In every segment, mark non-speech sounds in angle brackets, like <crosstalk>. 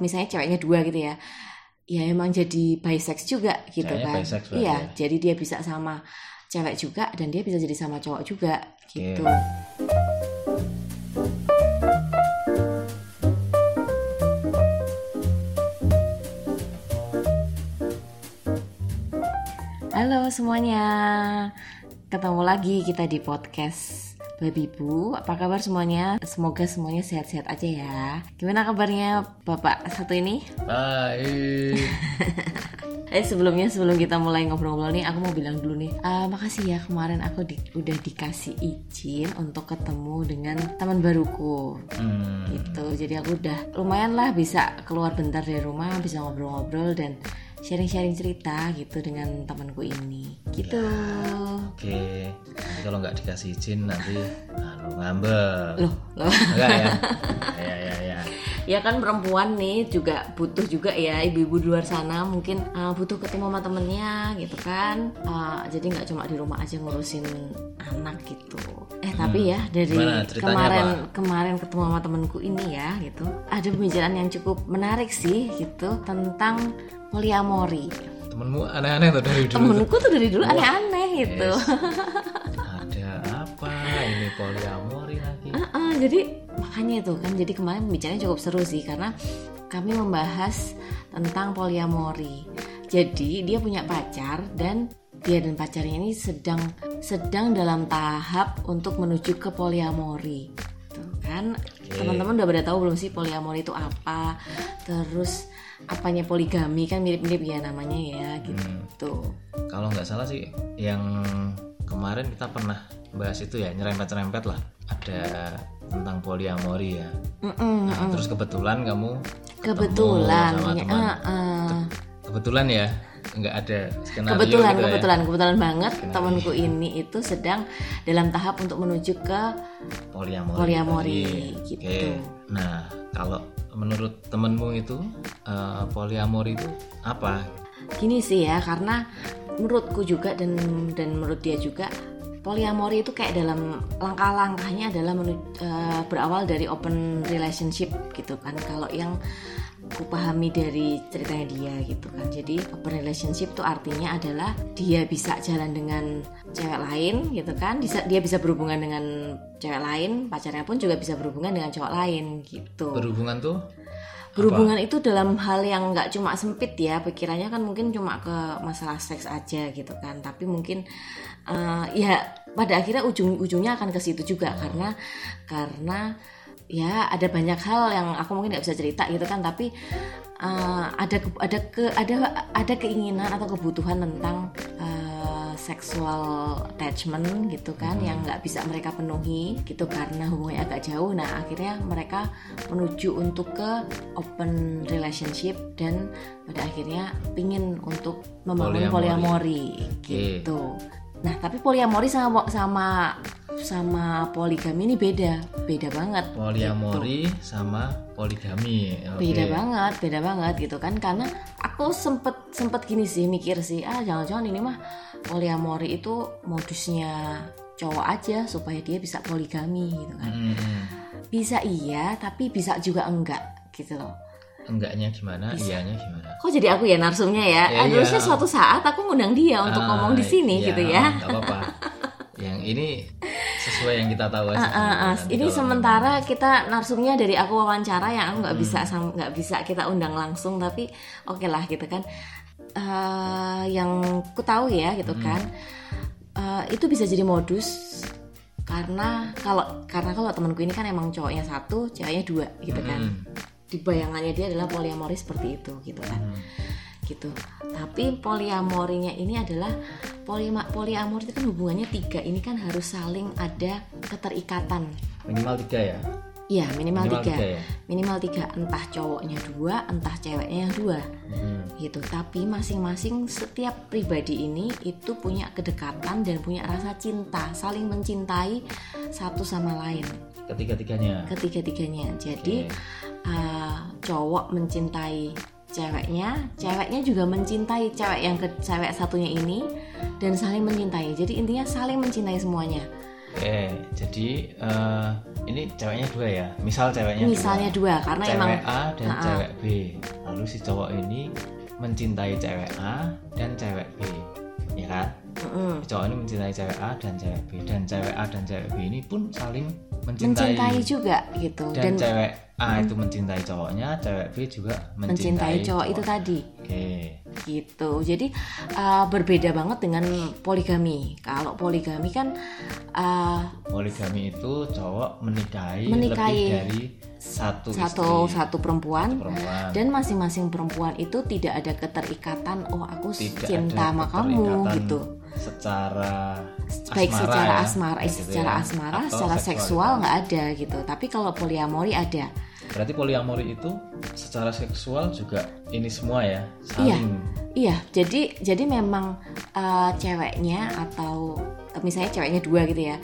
misalnya ceweknya dua gitu ya ya emang jadi bisex juga gitu Kayaknya kan. bisex berarti iya ya. jadi dia bisa sama cewek juga dan dia bisa jadi sama cowok juga gitu. Halo semuanya, ketemu lagi kita di podcast Baby Bu. Apa kabar semuanya? Semoga semuanya sehat-sehat aja ya. Gimana kabarnya Bapak satu ini? Baik. <laughs> Eh sebelumnya sebelum kita mulai ngobrol-ngobrol nih, aku mau bilang dulu nih, ah, makasih ya kemarin aku di- udah dikasih izin untuk ketemu dengan teman baruku Hmm, gitu. Jadi aku udah lumayan lah bisa keluar bentar dari rumah, bisa ngobrol-ngobrol dan sharing-sharing cerita gitu dengan temanku ini. Gitu. Oke. Nanti kalau nggak dikasih izin nanti <laughs> anu ngambek. Loh, loh. Enggak ya? <laughs> Ya ya ya. ya kan perempuan nih juga butuh juga ya ibu-ibu di luar sana mungkin uh, butuh ketemu sama temennya gitu kan Uh, jadi nggak cuma di rumah aja ngurusin anak gitu eh tapi ya dari Gimana? Kemarin kemarin ketemu sama temenku ini ya gitu ada pembicaraan yang cukup menarik sih gitu tentang poliamori Temenmu aneh-aneh tuh dari dulu. temenku tuh dari dulu aneh-aneh gitu Ada apa ini poliamori lagi? Heeh, jadi makanya itu kan jadi kemarin pembicaranya cukup seru sih karena kami membahas tentang poliamori. Jadi dia punya pacar dan dia dan pacarnya ini sedang sedang dalam tahap untuk menuju ke poliamori. Tuh kan teman-teman udah pada tahu belum sih poliamori itu apa? Terus apanya poligami kan mirip-mirip ya namanya ya gitu. Kalau nggak salah sih yang kemarin kita pernah bahas itu ya nyerempet-nyerempet lah ada tentang poliamori ya. Nah, terus kebetulan kamu Kebetulan sama punya teman. ah, ah. kebetulan ya nggak ada skenario kebetulan gitu ya. kebetulan kebetulan banget temanku ini itu sedang dalam tahap untuk menuju ke poliamori. Poliamori, gitu. Oke. Nah, kalau menurut temenmu itu eh, poliamori itu apa? gini sih ya karena menurutku juga dan dan menurut dia juga poliamori itu kayak dalam langkah-langkahnya adalah menu- eh, berawal dari open relationship gitu kan kalau yang aku pahami dari ceritanya dia gitu kan. Jadi open relationship itu artinya adalah dia bisa jalan dengan cewek lain gitu kan. Bisa dia bisa berhubungan dengan cewek lain pacarnya pun juga bisa berhubungan dengan cowok lain gitu. Berhubungan tuh Berhubungan itu dalam hal yang nggak cuma sempit ya, pikirannya kan mungkin cuma ke masalah seks aja gitu kan. Tapi mungkin eh, ya pada akhirnya ujung-ujungnya akan ke situ juga karena karena ya ada banyak hal yang aku mungkin nggak bisa cerita gitu kan. Tapi eh, ada ke- ada ke ada ada keinginan atau kebutuhan tentang eh, sexual attachment gitu kan yang nggak bisa mereka penuhi gitu karena hubungannya agak jauh. Nah akhirnya mereka menuju untuk ke open relationship dan pada akhirnya pingin untuk membangun poliamori, gitu. Nah tapi poliamori sama sama sama poligami ini beda beda banget poliamori sama poligami. Oke. beda banget beda banget gitu kan karena aku sempet sempet gini sih mikir sih ah jangan-jangan ini mah poliamori itu modusnya cowok aja supaya dia bisa poligami gitu kan Hmm, bisa iya tapi bisa juga enggak gitu loh enggaknya gimana? Iyanya gimana? kok jadi aku ya narsumnya ya, Ya, harusnya iya. suatu saat aku ngundang dia untuk Ah, ngomong di sini iya, gitu ya apa-apa. <laughs> yang ini sesuai yang kita tahu aja. Ah, ah, Nanti ini sementara kita narsumnya dari aku wawancara yang aku nggak Hmm. bisa nggak bisa kita undang langsung tapi oke lah gitu kan Eh, yang ku tahu ya gitu Hmm. kan eh, itu bisa jadi modus karena kalau karena kalau temanku ini kan emang cowoknya satu ceweknya dua gitu kan Hmm. di bayangannya dia adalah poliamori seperti itu gitu kan gitu tapi poliamorinya ini adalah polima, poliamori itu kan hubungannya tiga ini kan harus saling ada keterikatan minimal tiga ya. Iya minimal, Minimal tiga. tiga ya? minimal tiga entah cowoknya dua entah ceweknya yang dua Hmm. gitu tapi masing-masing setiap pribadi ini itu punya kedekatan dan punya rasa cinta saling mencintai satu sama lain Ketiga-tiganya. ketiga-tiganya jadi Oke. uh, cowok mencintai ceweknya ceweknya juga mencintai cewek yang ke cewek satunya ini dan saling mencintai jadi intinya saling mencintai semuanya Oke, jadi eh, ini ceweknya dua ya. Misal ceweknya Misalnya dua, karena cewek emang A dan Ha-ha. cewek B. Lalu si cowok ini mencintai cewek A dan cewek B, ya kan? Si cowok ini mencintai cewek A dan cewek B dan cewek A dan cewek B ini pun saling mencintai. mencintai juga gitu dan, dan, cewek A itu mencintai cowoknya, cewek B juga mencintai, mencintai cowok itu cowoknya. tadi Oke. Gitu. Jadi uh, berbeda banget dengan poligami. Kalau poligami kan uh, Poligami itu cowok menikahi, Menikahi lebih dari satu, satu istri, satu perempuan. perempuan. dan masing-masing perempuan itu tidak ada keterikatan oh aku Tidak cinta sama kamu gitu. secara baik asmara secara ya, asmara gitu secara ya. asmara Atau secara seksual nggak ada gitu. Tapi kalau poliamori ada Berarti poliamori itu secara seksual juga ini semua ya, saling Iya, jadi jadi memang uh, ceweknya atau misalnya ceweknya dua gitu ya,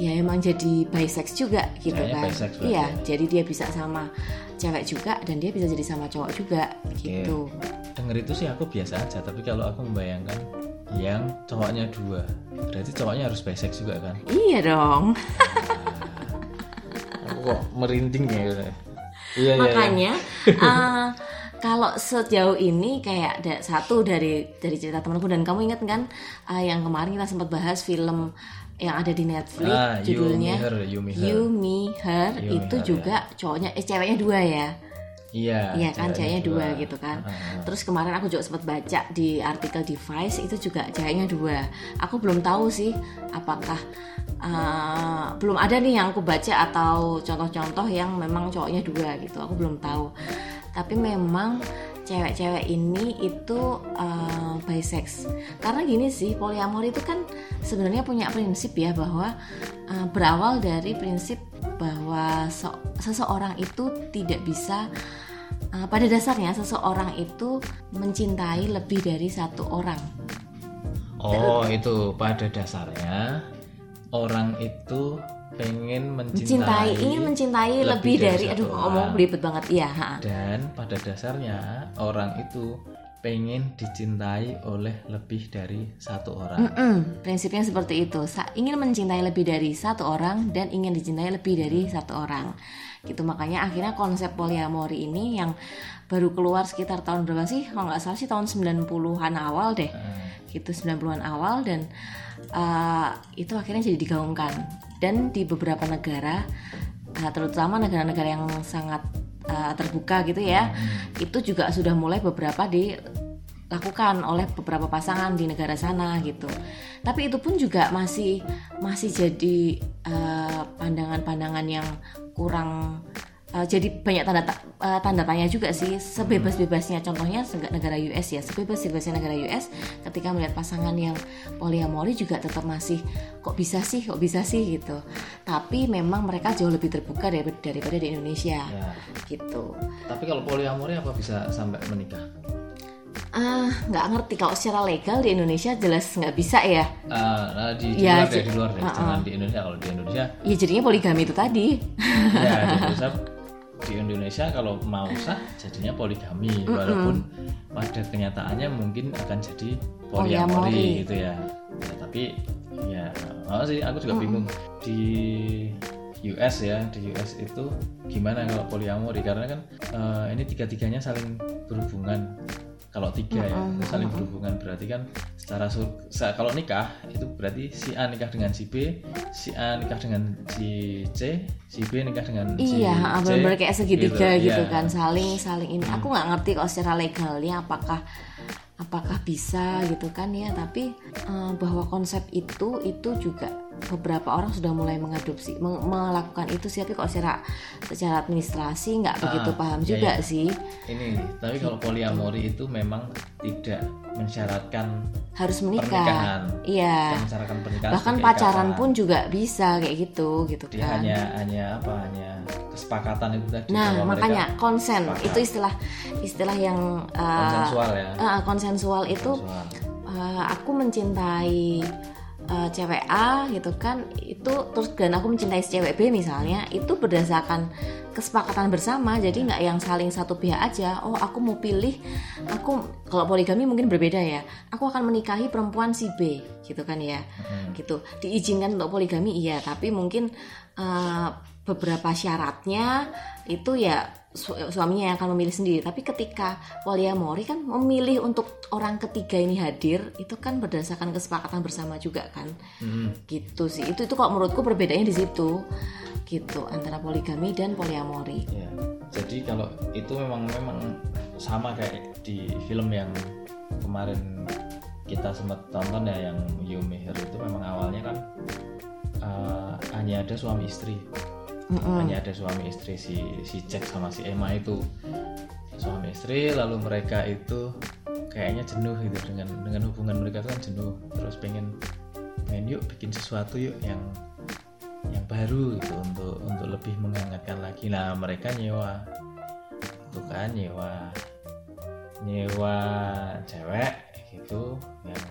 ya emang jadi bisex juga gitu Ceweknya kan. bisex Iya, ya? jadi dia bisa sama cewek juga dan dia bisa jadi sama cowok juga gitu. denger itu sih aku biasa aja, tapi kalau aku membayangkan yang cowoknya dua, berarti cowoknya harus bisex juga kan? Iya dong. Aku kok merinding ya. Iya, iya, iya. Makanya uh, <laughs> kalau sejauh ini kayak ada satu dari dari cerita temanku dan kamu ingat kan uh, yang kemarin kita sempat bahas film yang ada di Netflix Ah, You, judulnya Me, Her, You, Me, Her. You Me Her You, Me, itu Her, juga cowoknya eh ceweknya dua ya. Iya. Iya kan ceweknya dua gitu kan. Ah, Terus kemarin aku juga sempat baca di artikel Device itu juga ceweknya dua. Aku belum tahu sih apakah uh, belum ada nih yang aku baca atau contoh-contoh yang memang cowoknya dua gitu. Aku belum tahu. Tapi memang cewek-cewek ini itu uh, bisex. Karena gini sih poliamori itu kan sebenarnya punya prinsip ya bahwa uh, berawal dari prinsip bahwa so- seseorang itu tidak bisa Uh, pada dasarnya seseorang itu mencintai lebih dari satu orang. Oh, itu pada dasarnya orang itu pengen mencintai, Mencintai, ingin mencintai lebih, dari, aduh satu ngomong belibet banget iya. ha. dan pada dasarnya orang itu pengen dicintai oleh lebih dari satu orang. Mm-mm, prinsipnya seperti itu. Sa- ingin mencintai lebih dari satu orang dan ingin dicintai lebih dari satu orang. Gitu makanya akhirnya konsep poliamori ini yang baru keluar sekitar tahun berapa sih? Kalau nggak salah sih tahun 90-an awal deh. Gitu 90-an awal dan uh, itu akhirnya jadi digaungkan. Dan di beberapa negara uh, terutama negara-negara yang sangat uh, terbuka gitu ya, itu juga sudah mulai beberapa dilakukan oleh beberapa pasangan di negara sana gitu. Tapi itu pun juga masih masih jadi uh, pandangan-pandangan yang kurang uh, jadi banyak tanda ta- uh, tanda tanya juga sih sebebas-bebasnya contohnya negara US ya sebebas-bebasnya negara US ketika melihat pasangan yang poliamori juga tetap masih kok bisa sih kok bisa sih gitu tapi memang mereka jauh lebih terbuka daripada, daripada di Indonesia Ya. gitu Tapi kalau poliamori apa bisa sampai menikah? Ah nggak ngerti kalau secara legal di Indonesia jelas nggak bisa ya nah, di, di Ya, luar sih. di luar deh. Uh-uh. Jangan di Indonesia. Kalau di Indonesia, ya jadinya poligami itu tadi ya <laughs> di Indonesia, di Indonesia kalau mau sah jadinya poligami, walaupun pada kenyataannya mungkin akan jadi poliamori, Poliamori. gitu ya. Ya, Tapi ya, oh sih aku juga bingung di US ya di US itu gimana kalau poliamori karena kan eh, ini tiga-tiganya saling berhubungan kalau tiga ya saling berhubungan berarti kan secara kalau nikah itu berarti si A nikah dengan si B si A nikah dengan si C si B nikah dengan si Iya, C benar-benar kayak segitiga gitu, iya. kan, saling saling ini. Aku nggak ngerti kalau secara legalnya apakah apakah bisa gitu kan ya, tapi eh, bahwa konsep itu itu juga beberapa orang sudah mulai mengadopsi meng- melakukan itu sih, tapi kok secara secara administrasi nggak begitu paham iya, juga iya. sih. ini tapi kalau poliamori itu memang tidak mensyaratkan Harus menikah. pernikahan Iya. mensyaratkan pernikahan Bahkan pacaran ikatan. pun juga bisa kayak gitu gitu dia kan. hanya hanya apa hanya kesepakatan itu tadi Nah, makanya konsen sepakat. itu istilah istilah yang uh, konsensual ya uh, konsensual itu Konsensual. uh, aku mencintai eh, cewek A gitu kan itu terus dan aku mencintai si cewek B misalnya itu berdasarkan kesepakatan bersama jadi nggak yang saling satu pihak aja. Oh aku mau pilih aku kalau poligami mungkin berbeda ya. Aku akan menikahi perempuan si B gitu kan ya. Gitu. Diizinkan untuk poligami iya tapi mungkin eh, beberapa syaratnya itu ya su- suaminya yang akan memilih sendiri. Tapi ketika poliamori kan memilih untuk orang ketiga ini hadir itu kan berdasarkan kesepakatan bersama juga kan? Hmm. gitu sih. Itu itu kok menurutku perbedaannya di situ. Gitu antara poligami dan poliamori Ya, jadi kalau itu memang memang sama kayak di film yang kemarin kita sempat tonton ya yang Her itu memang awalnya kan eh, hanya ada suami istri, Mm-mm. hanya ada suami istri si si Jack sama si Emma itu. Suami istri lalu mereka itu kayaknya jenuh gitu dengan dengan hubungan mereka itu kan jenuh. Terus pengen pengen yuk bikin sesuatu yuk yang yang baru gitu untuk untuk lebih menghangatkan lagi. Nah mereka nyewa. Itu kan nyewa nyewa cewek gitu yang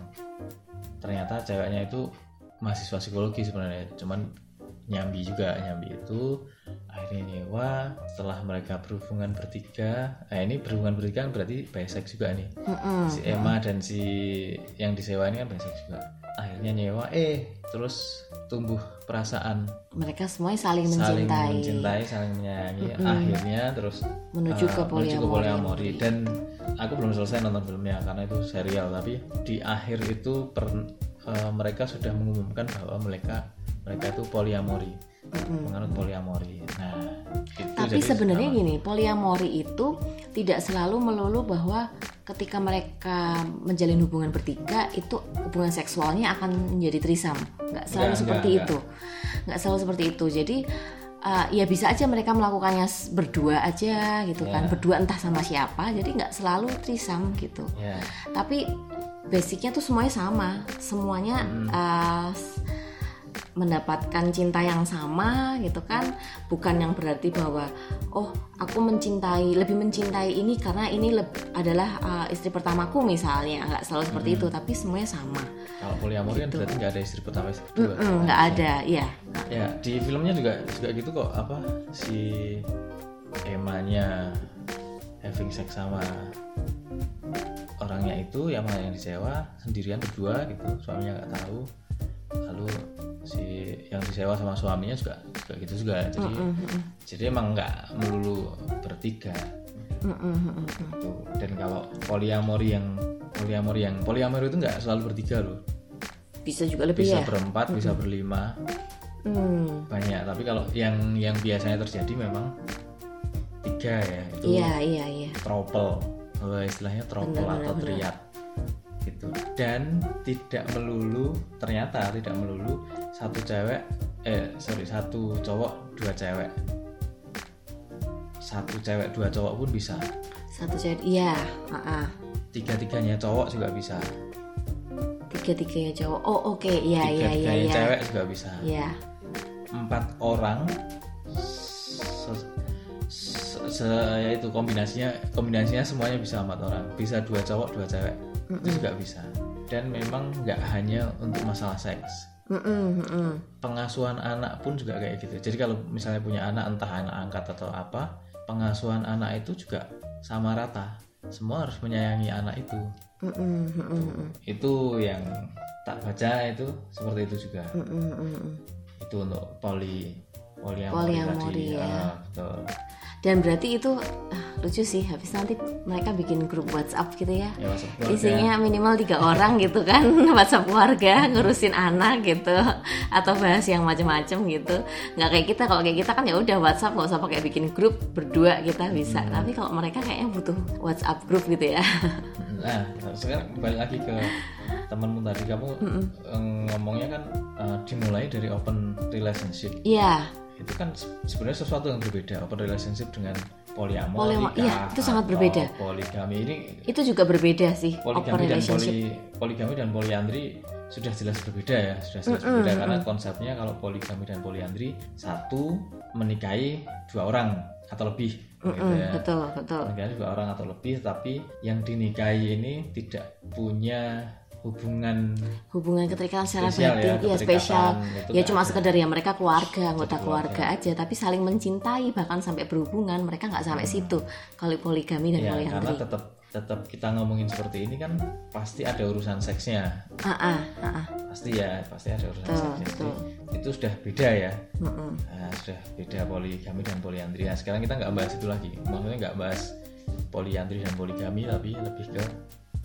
ternyata ceweknya itu mahasiswa psikologi sebenarnya. Cuman nyambi juga. Nyambi itu akhirnya nyewa setelah mereka berhubungan bertiga eh ini berhubungan bertiga kan berarti bisex juga nih. Mm-mm. si Emma dan si yang disewa ini kan bisex juga. Akhirnya nyewa eh terus tumbuh perasaan. Mereka semuanya saling saling mencintai. mencintai saling menyayangi akhirnya terus menuju uh, ke menuju ke poliamori. poliamori dan aku belum selesai nonton filmnya karena itu serial tapi di akhir itu per- uh, mereka sudah mengumumkan bahwa mereka mereka itu poliamori menganut poliamori nah itu Tapi sebenarnya gini, poliamori itu tidak selalu melulu bahwa ketika mereka menjalin hubungan bertiga itu hubungan seksualnya akan menjadi trisam. Nggak selalu Nggak, seperti nggak, itu. Nggak selalu seperti itu. Jadi uh, ya bisa aja mereka melakukannya berdua aja gitu kan, Ya. berdua entah sama siapa. Jadi nggak selalu trisam gitu. ya Tapi basicnya tuh semuanya sama, semuanya uh, s- mendapatkan cinta yang sama gitu kan. Bukan yang berarti bahwa oh aku mencintai lebih mencintai ini karena ini leb- adalah uh, istri pertamaku misalnya. Nggak selalu seperti itu tapi semuanya sama. Kalau poliamori kan berarti nggak ada istri pertama istri kedua. Mm, nggak ada ya ya di filmnya juga juga gitu kok. Apa si Emanya having sex sama orangnya itu yang yang disewa sendirian berdua gitu. Suaminya nggak tahu lalu si yang disewa sama suaminya juga juga gitu juga. Jadi jadi emang nggak melulu bertiga. Mm, mm, mm, mm. gitu. dan kalau poliamori yang poliamori yang poliamori itu nggak selalu bertiga loh. Bisa juga lebih bisa ya? berempat bisa berlima. Hmm, banyak. Tapi kalau yang yang biasanya terjadi memang tiga ya. Itu iya iya iya. trouble atau istilahnya trouble Benar, atau benar, triad gitu. Dan tidak melulu ternyata tidak melulu satu cewek eh sorry satu cowok dua cewek. Satu cewek dua cowok pun bisa. Satu cewek iya ah. tiga tiganya cowok juga bisa. Tiga tiganya cowok oh oke iya tiga iya iya tiganya iya. cewek juga bisa. Iya. Empat orang se- se- se- ya itu kombinasinya kombinasinya semuanya bisa empat orang. Bisa dua cowok dua cewek itu juga bisa dan memang nggak hanya untuk masalah seks Mm, mm, mm, mm. pengasuhan anak pun juga kayak gitu jadi kalau misalnya punya anak entah anak angkat atau apa pengasuhan anak itu juga sama rata semua harus menyayangi anak itu Mm, mm, mm, mm, mm. itu yang tak baca itu seperti itu juga Mm, mm, mm, mm. itu untuk poli poliamori, Poliamori, tadi ya. Ah, betul Dan berarti itu ah, lucu sih. Habis nanti mereka bikin grup WhatsApp gitu ya. ya keluarga. Isinya minimal tiga orang gitu kan <laughs> WhatsApp keluarga ngurusin anak gitu atau bahas yang macem-macem gitu nggak kayak kita kalau kayak kita kan ya udah WhatsApp nggak usah pakai bikin grup berdua kita bisa tapi kalau mereka kayaknya butuh WhatsApp grup gitu ya <laughs> Nah, sekarang balik lagi ke temanmu tadi kamu eh, ngomongnya kan eh, dimulai dari open relationship. iya Itu kan se- sebenarnya sesuatu yang berbeda. Open relationship dengan poliamori. Polyamor- iya, itu sangat berbeda. Poligami ini itu juga berbeda sih open poligami dan relationship poli, poligami dan poliandri sudah jelas berbeda ya, sudah jelas berbeda karena konsepnya kalau poligami dan poliandri satu menikahi dua orang atau lebih gitu Mm, ya. betul betul Nikahi dua orang atau lebih tapi yang dinikahi ini tidak punya hubungan hubungan keterikatan secara Spesial ya, batin iya keterikatan spesial itu ya nggak cuma ada. sekedar ya mereka keluarga anggota keluarga. keluarga aja tapi saling mencintai bahkan sampai berhubungan mereka nggak sampai situ kalau poligami dan ya karena poliandri tetap tetap kita ngomongin seperti ini kan pasti ada urusan seksnya ah ah ah ah. pasti ya pasti ada urusan Betul, seksnya Jadi, betul. itu sudah beda ya Mm-mm. Nah, sudah beda poligami dan poliandri nah, sekarang kita nggak bahas itu lagi maksudnya nggak bahas poliandri dan poligami tapi lebih ke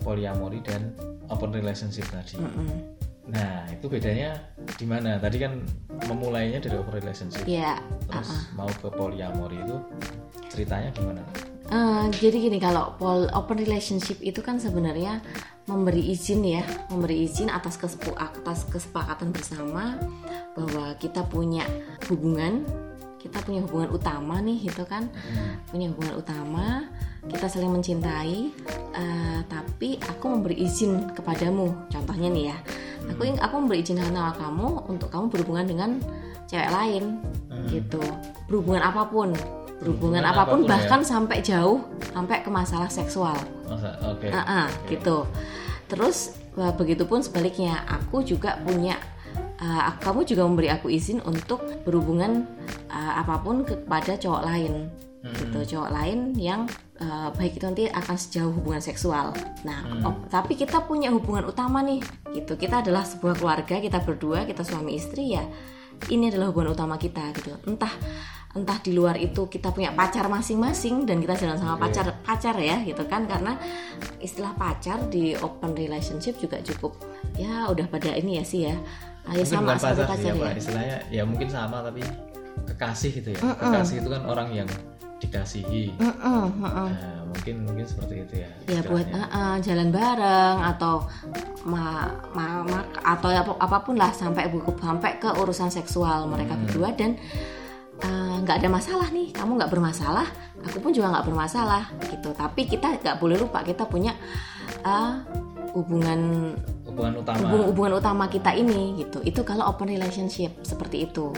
poliamori dan open relationship tadi. Mm-mm. nah itu bedanya di mana? Tadi kan memulainya dari open relationship. Ya terus mau ke poliamori itu ceritanya gimana? Eh, jadi gini kalau pol open relationship itu kan sebenarnya memberi izin ya, memberi izin atas kesepu atas kesepakatan bersama bahwa kita punya hubungan, kita punya hubungan utama nih gitu kan, punya hubungan utama, kita saling mencintai, eh, tapi aku memberi izin kepadamu, contohnya nih ya, aku ing- aku memberi izin sama kamu untuk kamu berhubungan dengan cewek lain, gitu, berhubungan apa pun. Berhubungan apa pun, apa pun ya. bahkan sampai jauh sampai ke masalah seksual. masa oke Ah, ah, gitu. Terus eh, begitupun sebaliknya, aku juga punya eh, kamu juga memberi aku izin untuk berhubungan eh, apa pun kepada cowok lain. Gitu, cowok lain yang eh, baik itu nanti akan sejauh hubungan seksual. Nah, oh, tapi kita punya hubungan utama nih. Gitu. Kita adalah sebuah keluarga, kita berdua, kita suami istri ya. Ini adalah hubungan utama kita gitu. Entah entah di luar itu kita punya pacar masing-masing dan kita jalan sama pacar pacar ya gitu kan karena istilah pacar di open relationship juga cukup ya udah pada ini ya sih ya ya Mungkin sama seperti pacar pacar apa, ya istilahnya ya mungkin sama tapi kekasih gitu ya kekasih itu kan orang yang dikasihi. Mm-mm, mm-mm. Nah, mungkin mungkin seperti itu ya ya buat uh, uh, jalan bareng atau ma, ma, ma- atau apa- apa pun lah sampai bu- sampai ke urusan seksual mereka Hmm. berdua dan uh, nggak ada masalah nih kamu nggak bermasalah aku pun juga nggak bermasalah gitu. Tapi kita nggak boleh lupa kita punya uh, hubungan hubungan utama. hubung- hubungan utama kita ini gitu. Itu kalau open relationship seperti itu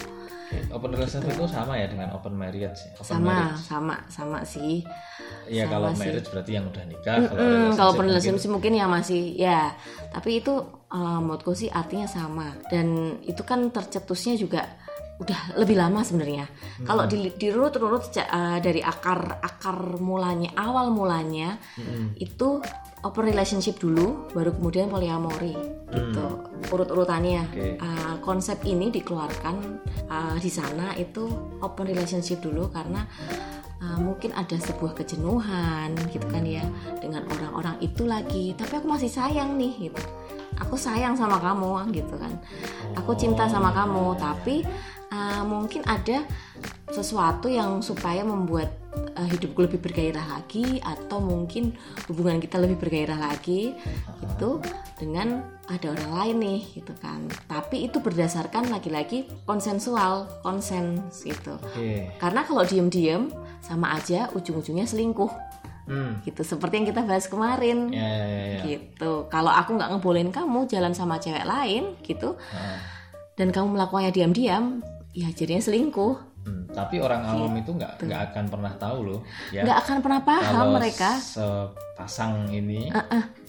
open relationship itu sama ya dengan open marriage ya open sama marriage. sama sama sih Iya sama kalau sih. marriage berarti yang udah nikah kalau Hmm, relationship kalau open mungkin- relationship mungkin ya masih ya tapi itu eh, menurutku sih artinya sama dan itu kan tercetusnya juga udah lebih lama sebenarnya Hmm. kalau di dirurut-rurut sejak, eh, dari akar akar mulanya awal mulanya Hmm. itu open relationship dulu baru kemudian poliamori gitu. Urut-urutannya Hmm. Oke. Eh, konsep ini dikeluarkan eh, di sana itu open relationship dulu karena uh, mungkin ada sebuah kejenuhan gitu kan ya dengan orang-orang itu lagi. Tapi aku masih sayang nih gitu. Aku sayang sama kamu gitu kan. Aku cinta sama kamu tapi uh, mungkin ada sesuatu yang supaya membuat uh, hidupku lebih bergairah lagi atau mungkin hubungan kita lebih bergairah lagi itu dengan ada orang lain nih gitu kan. Tapi itu berdasarkan lagi-lagi konsensual konsens gitu. Oke. Karena kalau diem-diem sama aja ujung-ujungnya selingkuh. Hmm. gitu seperti yang kita bahas kemarin. Ya ya ya, ya. gitu. Kalau aku nggak ngebolehin kamu jalan sama cewek lain gitu dan kamu melakukannya diam-diam ya jadinya selingkuh hmm. tapi orang awam itu nggak nggak akan pernah tahu loh ya. Nggak akan pernah paham kalau mereka. sepasang ini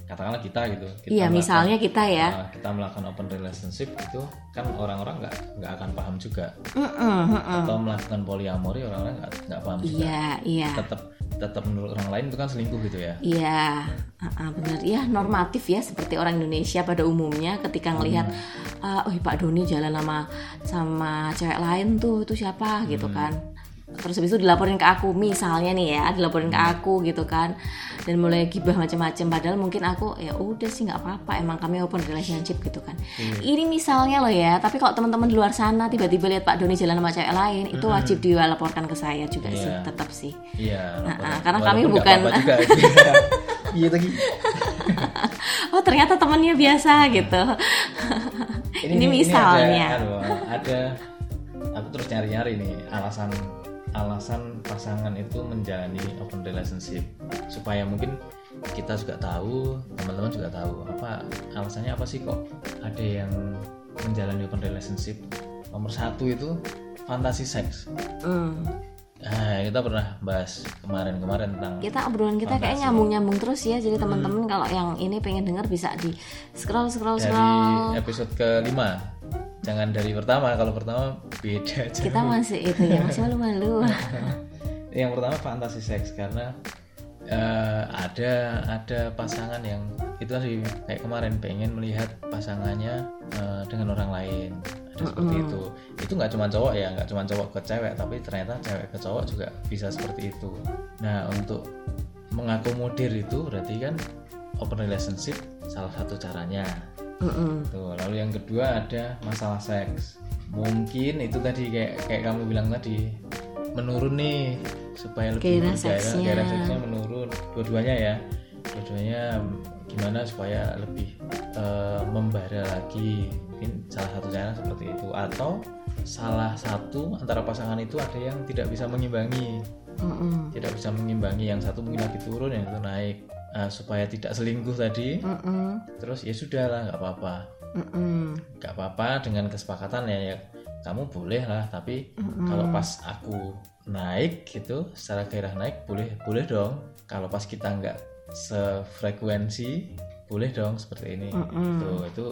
katakanlah kita gitu. Kita iya melakukan- misalnya kita ya. Nah, kita melakukan open relationship itu kan orang-orang nggak nggak akan paham juga. Mm-mm, mm-mm. atau melakukan poliamori orang-orang nggak nggak paham juga. Iya iya. Tetap tetap menurut orang lain itu kan selingkuh gitu ya. Iya, uh-uh, benar. Ya normatif ya seperti orang Indonesia pada umumnya ketika ngelihat, uh, oh Pak Doni jalan sama sama cewek lain tuh itu siapa? Gitu kan. Terus habis itu dilaporin ke aku, misalnya nih ya, dilaporin ke aku gitu kan, dan mulai gibah macam-macam. Padahal mungkin aku ya udah sih nggak apa-apa, emang kami open relationship gitu kan. Ini misalnya loh ya, tapi kalau teman-teman di luar sana tiba-tiba lihat Pak Doni jalan sama cewek lain, itu wajib dilaporkan ke saya juga sih, Iya. tetap sih. iya Nah, karena kami bukan- <laughs> iya lagi oh ternyata temennya biasa gitu ini, misalnya ada, anu, ada aku terus nyari-nyari nih alasan alasan pasangan itu menjalani open relationship. Supaya mungkin kita juga tahu teman-teman juga tahu apa alasannya apa sih kok ada yang menjalani open relationship? Nomor satu itu fantasi seks. Hmm, Nah, kita pernah bahas kemarin-kemarin tentang kita obrolan kita kayak nyambung-nyambung terus ya. Jadi teman-teman kalau yang ini pengen denger bisa di scroll scroll dari scroll. episode kelima. Jangan dari pertama, kalau pertama beda aja. kita masih itu ya <laughs> masih malu-malu Yang pertama fantasi seks karena eh, ada ada pasangan yang itu tadi kayak kemarin pengen melihat pasangannya eh, dengan orang lain. Ada seperti itu. Itu nggak cuma cowok ya nggak cuma cowok ke cewek tapi ternyata cewek ke cowok juga bisa seperti itu. Nah untuk mengakomodir itu berarti kan open relationship salah satu caranya Mm-mm. Tuh, lalu yang kedua ada masalah seks. Mungkin itu tadi kayak kayak kamu bilang tadi menurun nih supaya lebih Gairah seksnya. gairah seksnya menurun. Dua-duanya ya. Dua-duanya gimana supaya lebih eh, membara lagi. Mungkin salah satu cara seperti itu atau salah satu antara pasangan itu ada yang tidak bisa mengimbangi Mm-mm. tidak bisa mengimbangi yang satu mungkin lagi turun yang itu naik Nah, supaya tidak selingkuh tadi. Mm-mm. terus ya sudah lah nggak apa-apa. Nggak apa-apa dengan kesepakatan ya, ya kamu boleh lah tapi kalau pas aku naik gitu secara gairah naik boleh boleh dong. Kalau pas kita nggak sefrekuensi boleh dong seperti ini. Tuh, itu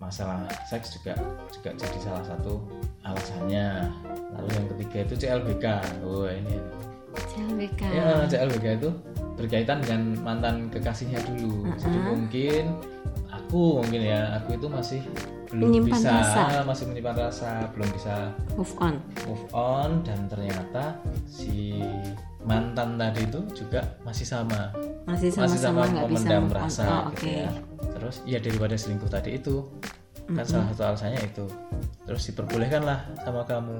masalah seks juga juga jadi salah satu alasannya. Lalu yang ketiga itu CLBK oh ini CLBK ya CLBK itu berkaitan dengan mantan kekasihnya dulu. Jadi mungkin aku mungkin ya aku itu masih belum Menyimpan bisa rasa. masih menyimpan rasa belum bisa move on. move on dan ternyata si mantan tadi itu juga masih sama. Masih masih sama-sama sama bisa memendam move on. rasa oh, gitu oke. ya. Terus ya daripada selingkuh tadi itu kan salah satu alasannya itu. Terus diperbolehkan lah sama kamu.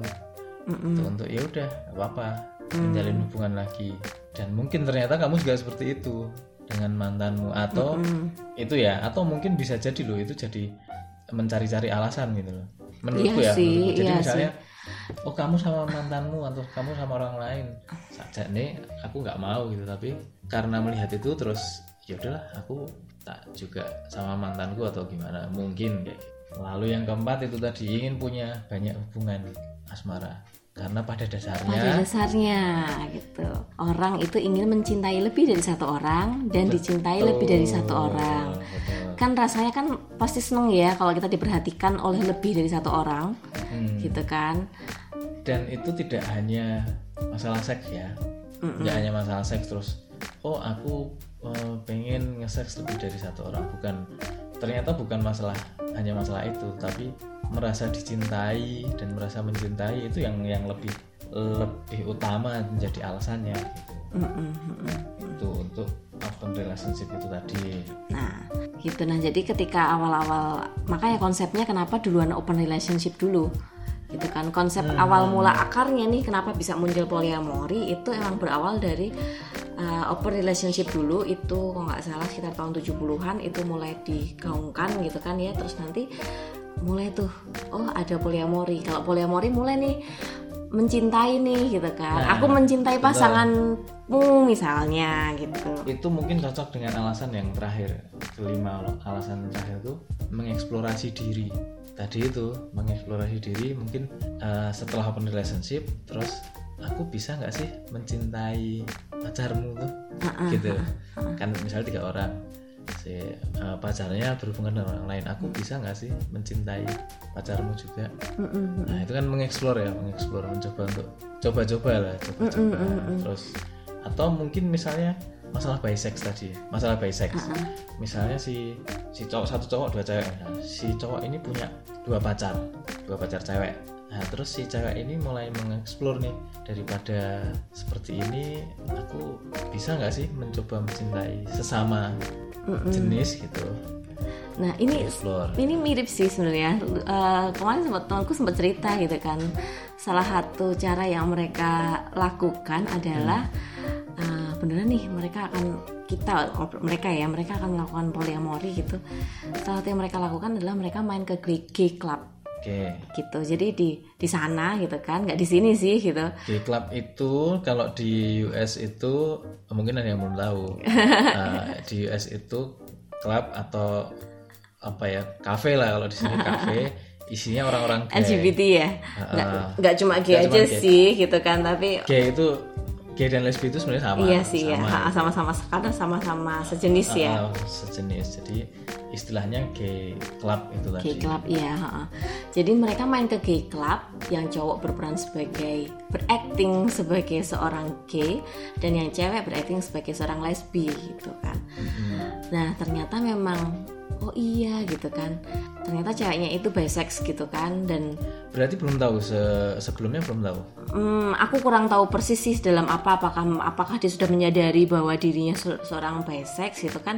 Mm-mm. Tuh, untuk ya udah nggak apa-apa menjalin hubungan lagi. Dan mungkin ternyata kamu juga seperti itu dengan mantanmu. Atau itu ya atau mungkin bisa jadi loh itu jadi mencari-cari alasan gitu loh. Menurutku Iya ya sih, menurutku. jadi iya misalnya oh kamu sama mantanmu atau kamu sama orang lain. Saja nih aku nggak mau gitu. Tapi karena melihat itu terus ya udahlah aku tak juga sama mantanku atau gimana. Mungkin kayak gitu. lalu yang keempat itu tadi ingin punya banyak hubungan asmara karena pada dasarnya pada dasarnya gitu. Orang itu ingin mencintai lebih dari satu orang dan dicintai lebih dari satu orang. Betul. kan rasanya kan pasti seneng ya kalau kita diperhatikan oleh lebih dari satu orang Hmm. gitu kan. Dan itu tidak hanya masalah seks ya. Tidak hanya masalah seks terus oh aku eh, pengen nge-seks lebih dari satu orang. Bukan ternyata bukan masalah hanya masalah itu tapi merasa dicintai dan merasa mencintai itu yang yang lebih lebih utama menjadi alasannya gitu Mm-mm, mm-mm. itu untuk open relationship itu tadi Nah, gitu. Nah, jadi ketika awal-awal, makanya konsepnya kenapa duluan open relationship dulu, gitu kan? Konsep awal mula akarnya nih, kenapa bisa muncul poliamori itu emang berawal dari uh, open relationship dulu itu, kalau nggak salah sekitar tahun 70-an itu mulai digaungkan gitu kan ya. Terus nanti mulai tuh, oh ada poliamori. Kalau poliamori mulai nih mencintai nih gitu kan. Nah, Aku mencintai pasanganmu misalnya gitu. itu mungkin cocok dengan alasan yang terakhir kelima alasan terakhir itu mengeksplorasi diri tadi itu mengeksplorasi diri mungkin eh, setelah open relationship terus aku bisa nggak sih mencintai pacarmu tuh gitu kan misalnya tiga orang si eh, pacarnya berhubungan dengan orang lain aku bisa nggak sih mencintai pacarmu juga. Nah itu kan mengeksplor ya, mengeksplor, mencoba untuk coba-coba lah, coba-coba. Terus atau mungkin misalnya masalah bisex tadi, masalah bisex. Misalnya si si cowok satu cowok dua cewek, Nah, si cowok ini punya dua pacar, dua pacar cewek. Nah terus si cewek ini mulai mengeksplor nih daripada seperti ini, aku bisa nggak sih mencoba mencintai sesama jenis gitu, Nah ini explore. ini mirip sih sebenarnya. Eh, kemarin sempat temanku sempat cerita gitu kan. Salah satu cara yang mereka lakukan adalah eh, beneran nih mereka akan kita mereka ya mereka akan melakukan poliamori gitu. Salah satu yang mereka lakukan adalah mereka main ke gay club Oke. gitu. Jadi di di sana gitu kan, nggak di sini sih gitu. Di klub itu kalau di US itu mungkin ada yang belum tahu. <laughs> Nah, di US itu klub atau apa ya kafe lah kalau di sini kafe isinya orang-orang. LGBT ya nggak Ah, nggak cuma gay cuma aja gay. sih gitu kan tapi Gay itu gay dan lesbi itu sebenarnya sama. iya sih ya sama. Ha, sama-sama karena sama-sama sejenis ya Ah, sejenis. Jadi istilahnya gay club itu tadi. Gay club iya. Jadi mereka main ke gay club yang cowok berperan sebagai berakting sebagai seorang gay dan yang cewek berakting sebagai seorang lesbi gitu kan. Nah ternyata memang oh iya gitu kan. Ternyata ceweknya itu bisex gitu kan dan Berarti belum tahu se- sebelumnya belum tahu. Hmm, aku kurang tahu persis sih dalam apa apakah apakah dia sudah menyadari bahwa dirinya se- seorang bisex gitu kan.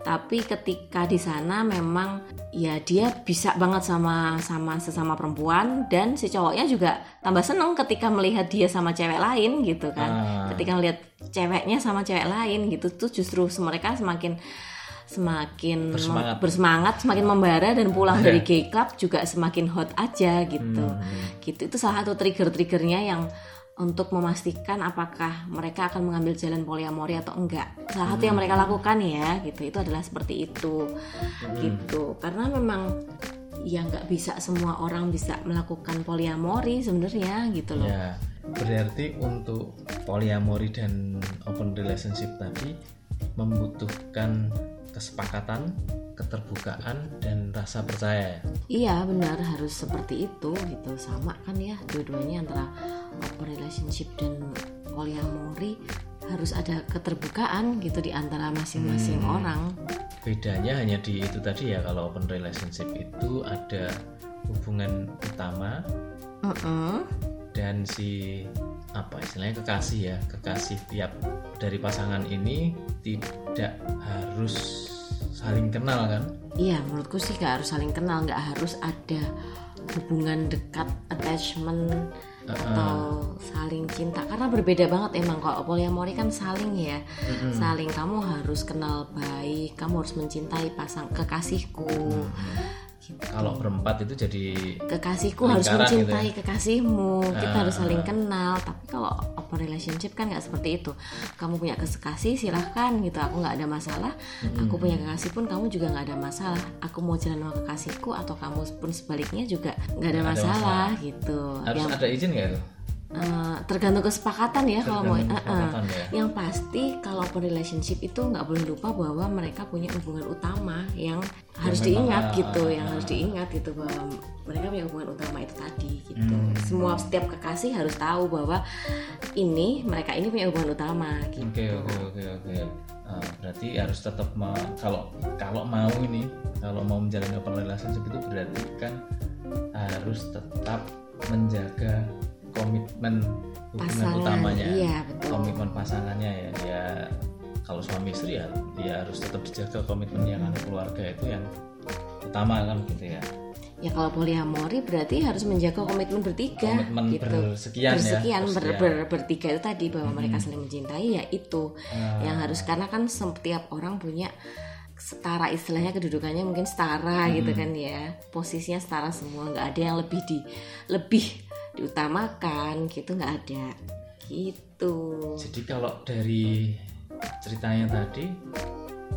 Tapi ketika di sana memang ya dia bisa banget sama sama sesama perempuan dan si cowoknya juga tambah seneng ketika melihat dia sama cewek lain gitu kan. Ah. Ketika melihat ceweknya sama cewek lain gitu tuh justru mereka semakin semakin Bersemangat. bersemangat, semakin membara dan pulang <laughs> dari gay club juga semakin hot aja gitu. Hmm. Gitu itu salah satu trigger-triggernya yang untuk memastikan apakah mereka akan mengambil jalan poliamori atau enggak. Salah satu yang mereka lakukan ya, gitu. Itu adalah seperti itu. Gitu. Karena memang ya nggak bisa semua orang bisa melakukan poliamori sebenarnya gitu loh. Ya, berarti untuk polyamori dan open relationship tadi membutuhkan kesepakatan, keterbukaan dan rasa percaya. ya? Iya benar harus seperti itu gitu sama kan ya dua-duanya antara open relationship dan polyamori harus ada keterbukaan gitu di antara masing-masing orang. Bedanya hanya di itu tadi ya kalau open relationship itu ada hubungan utama Mm-mm. Dan si apa istilahnya kekasih ya kekasih tiap dari pasangan ini tidak harus saling kenal kan? Iya menurutku sih gak harus saling kenal nggak harus ada hubungan dekat attachment atau saling cinta. Karena berbeda banget emang kalau polyamori kan saling ya. Saling kamu harus kenal baik kamu harus mencintai pasang kekasihku gitu. kalau berempat itu jadi kekasihku harus Lingkaran gitu mencintai kekasihmu. Kita Ah, harus saling kenal. Tapi kalau open relationship kan nggak seperti itu. Kamu punya kekasih silahkan gitu. Aku nggak ada masalah. Aku punya kekasih pun kamu juga nggak ada masalah. Aku mau jalan sama kekasihku atau kamu pun sebaliknya juga nggak ada Nggak ada masalah gitu. Harus yang ada izin nggak eh, tergantung kesepakatan ya kalau mau Tergantung eh. kesepakatan ya. yang pasti kalau open relationship itu nggak boleh lupa bahwa mereka punya hubungan utama yang harus diingat ah, gitu ah, yang harus diingat gitu bahwa mereka punya hubungan utama itu tadi gitu Hmm. semua setiap kekasih harus tahu bahwa ini mereka ini punya hubungan utama gitu oke oke oke oke Ah, berarti harus tetap kalau kalau mau ini kalau mau menjalani open relationship itu berarti kan harus tetap menjaga komitmen hubungan Pasangan, utamanya. iya, betul. komitmen pasangannya ya ya kalau suami istri ya ya harus tetap dijaga komitmennya kan keluarga itu yang utama kan gitu ya. Ya kalau poliamori berarti harus menjaga komitmen bertiga Komitmen gitu. bersekian ya, bersekian ber- bersekian. ber- bertiga itu tadi bahwa mereka saling mencintai ya itu. Ah. yang harus karena kan setiap orang punya setara istilahnya kedudukannya mungkin setara gitu kan ya. Posisinya setara semua nggak ada yang lebih di lebih diutamakan gitu nggak ada gitu Jadi kalau dari ceritanya tadi,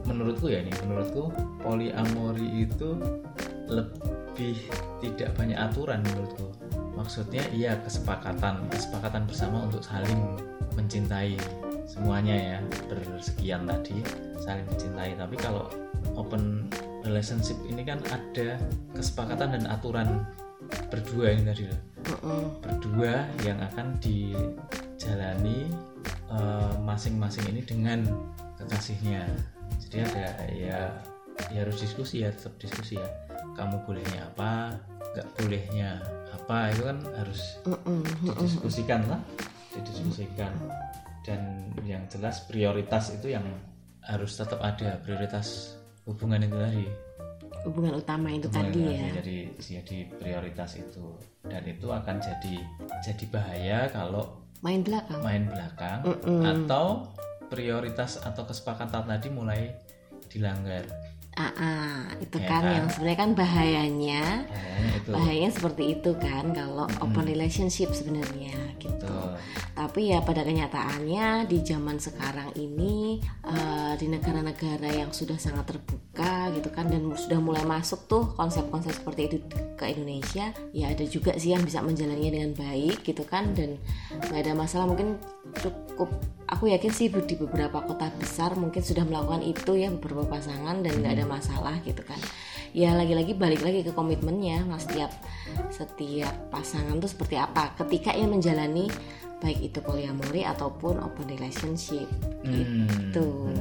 menurutku ya nih, menurutku poliamori itu lebih tidak banyak aturan menurutku. Maksudnya iya kesepakatan, kesepakatan bersama untuk saling mencintai semuanya ya bersekian tadi saling mencintai. Tapi kalau open relationship ini kan ada kesepakatan dan aturan berdua ini tadi loh. Berdua yang akan dijalani eh, masing-masing ini dengan kekasihnya. Jadi ada ya ya harus diskusi ya tetap diskusi ya. Kamu bolehnya apa nggak bolehnya apa itu kan harus didiskusikan lah. Didiskusikan. Dan yang jelas prioritas itu yang harus tetap ada prioritas hubungan itu tadi hubungan utama itu Hubungan tadi ya. jadi jadi prioritas itu. Dan itu akan jadi jadi bahaya kalau main belakang. main belakang atau prioritas atau kesepakatan tadi mulai dilanggar Ah, ah, itu Ya kan kan? yang sebenarnya kan bahayanya. Itu. Bahayanya seperti itu kan kalau open relationship sebenarnya gitu. Betul. tapi ya pada kenyataannya di zaman sekarang ini uh, di negara-negara yang sudah sangat terbuka gitu kan dan sudah mulai masuk tuh konsep-konsep seperti itu ke Indonesia ya ada juga sih yang bisa menjalannya dengan baik gitu kan dan nggak ada masalah. Mungkin cukup aku yakin sih di beberapa kota besar mungkin sudah melakukan itu ya beberapa pasangan dan nggak ada masalah gitu kan. Ya lagi-lagi balik lagi ke komitmennya mas setiap setiap pasangan tuh seperti apa. Ketika ia menjalani baik itu polyamory ataupun open relationship. Hmm. gitu.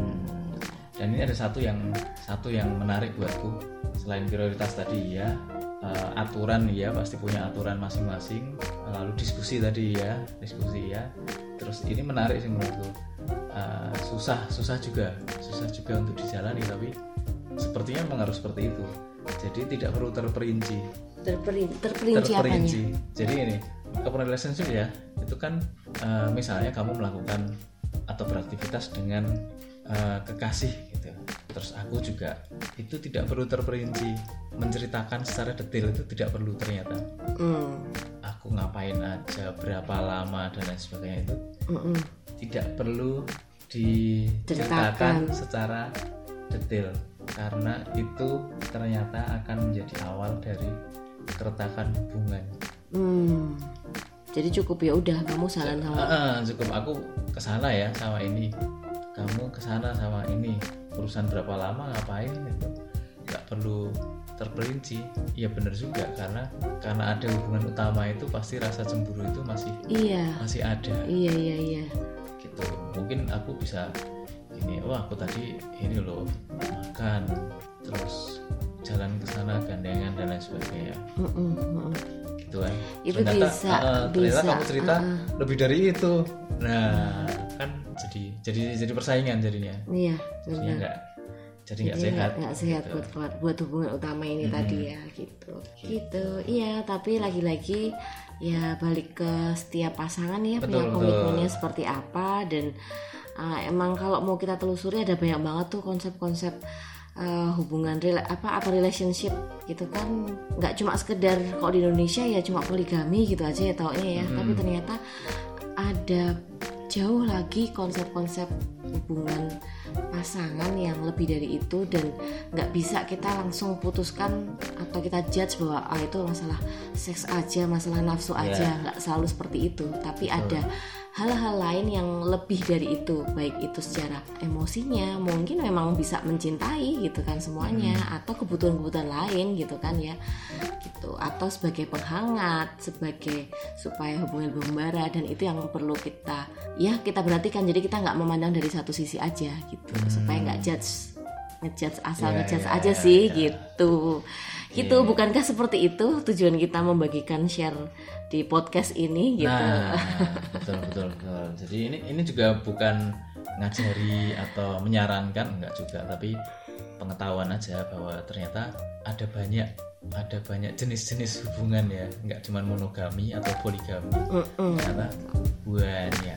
Dan ini ada satu yang satu yang menarik buatku. Selain prioritas tadi ya uh, aturan ya pasti punya aturan masing-masing. Lalu diskusi tadi ya diskusi ya. Terus ini menarik sih menurutku. Uh, susah susah juga. Susah juga untuk dijalani tapi sepertinya memang harus seperti itu. Jadi tidak perlu terperinci. Terperinci terperinci, terperinci. jadi ini open relationship ya. Itu kan uh, misalnya kamu melakukan atau beraktivitas dengan uh, kekasih gitu. Terus aku juga itu tidak perlu terperinci. Menceritakan secara detail itu tidak perlu ternyata. Mm. aku ngapain aja berapa lama dan lain sebagainya itu mm -mm. tidak perlu diceritakan secara detail karena itu ternyata akan menjadi awal dari keretakan hubungan. Hmm. Jadi cukup ya udah kamu salah sama uh, cukup. Aku ke sana ya sama ini. Kamu ke sana sama ini. Urusan berapa lama ngapain itu? Nggak perlu terperinci. Ya benar juga. Karena karena ada hubungan utama itu pasti rasa cemburu itu masih iya. masih ada. Iya iya iya. Gitu. Mungkin aku bisa ini wah aku tadi ini loh makan terus jalan ke sana gandengan dan lain sebagainya. Mm -mm, mm -mm gitu kan. Itu ternyata, bisa uh, ternyata bisa, kamu cerita uh, lebih dari itu. Nah kan jadi jadi jadi persaingan jadinya. Iya jadi nggak jadi nggak sehat. nggak sehat gitu. buat, buat buat hubungan utama ini hmm. tadi ya gitu. gitu. Gitu. Iya tapi lagi-lagi ya balik ke setiap pasangan ya betul, punya komitmennya seperti apa dan uh, emang kalau mau kita telusuri ada banyak banget tuh konsep-konsep uh, hubungan rela apa apa relationship gitu kan nggak cuma sekedar kalau di Indonesia ya cuma poligami gitu aja ya taunya ya hmm. tapi ternyata ada jauh lagi konsep-konsep hubungan pasangan yang lebih dari itu dan nggak bisa kita langsung putuskan atau kita judge bahwa ah itu masalah seks aja masalah nafsu yeah. aja nggak selalu seperti itu tapi Betul. ada hal-hal lain yang lebih dari itu baik itu secara emosinya mungkin memang bisa mencintai gitu kan semuanya hmm. atau kebutuhan-kebutuhan lain gitu kan ya gitu atau sebagai penghangat sebagai supaya hubungan membara dan itu yang perlu kita ya kita perhatikan jadi kita nggak memandang dari satu sisi aja gitu hmm. supaya nggak judge ngejudge asal yeah, ngejudge yeah, aja yeah, sih yeah. gitu gitu yeah. bukankah seperti itu tujuan kita membagikan share di podcast ini gitu nah, <laughs> betul betul betul jadi ini ini juga bukan ngajari atau menyarankan enggak juga tapi pengetahuan aja bahwa ternyata ada banyak ada banyak jenis-jenis hubungan ya nggak cuma monogami atau poligami. Mm -mm. ternyata banyak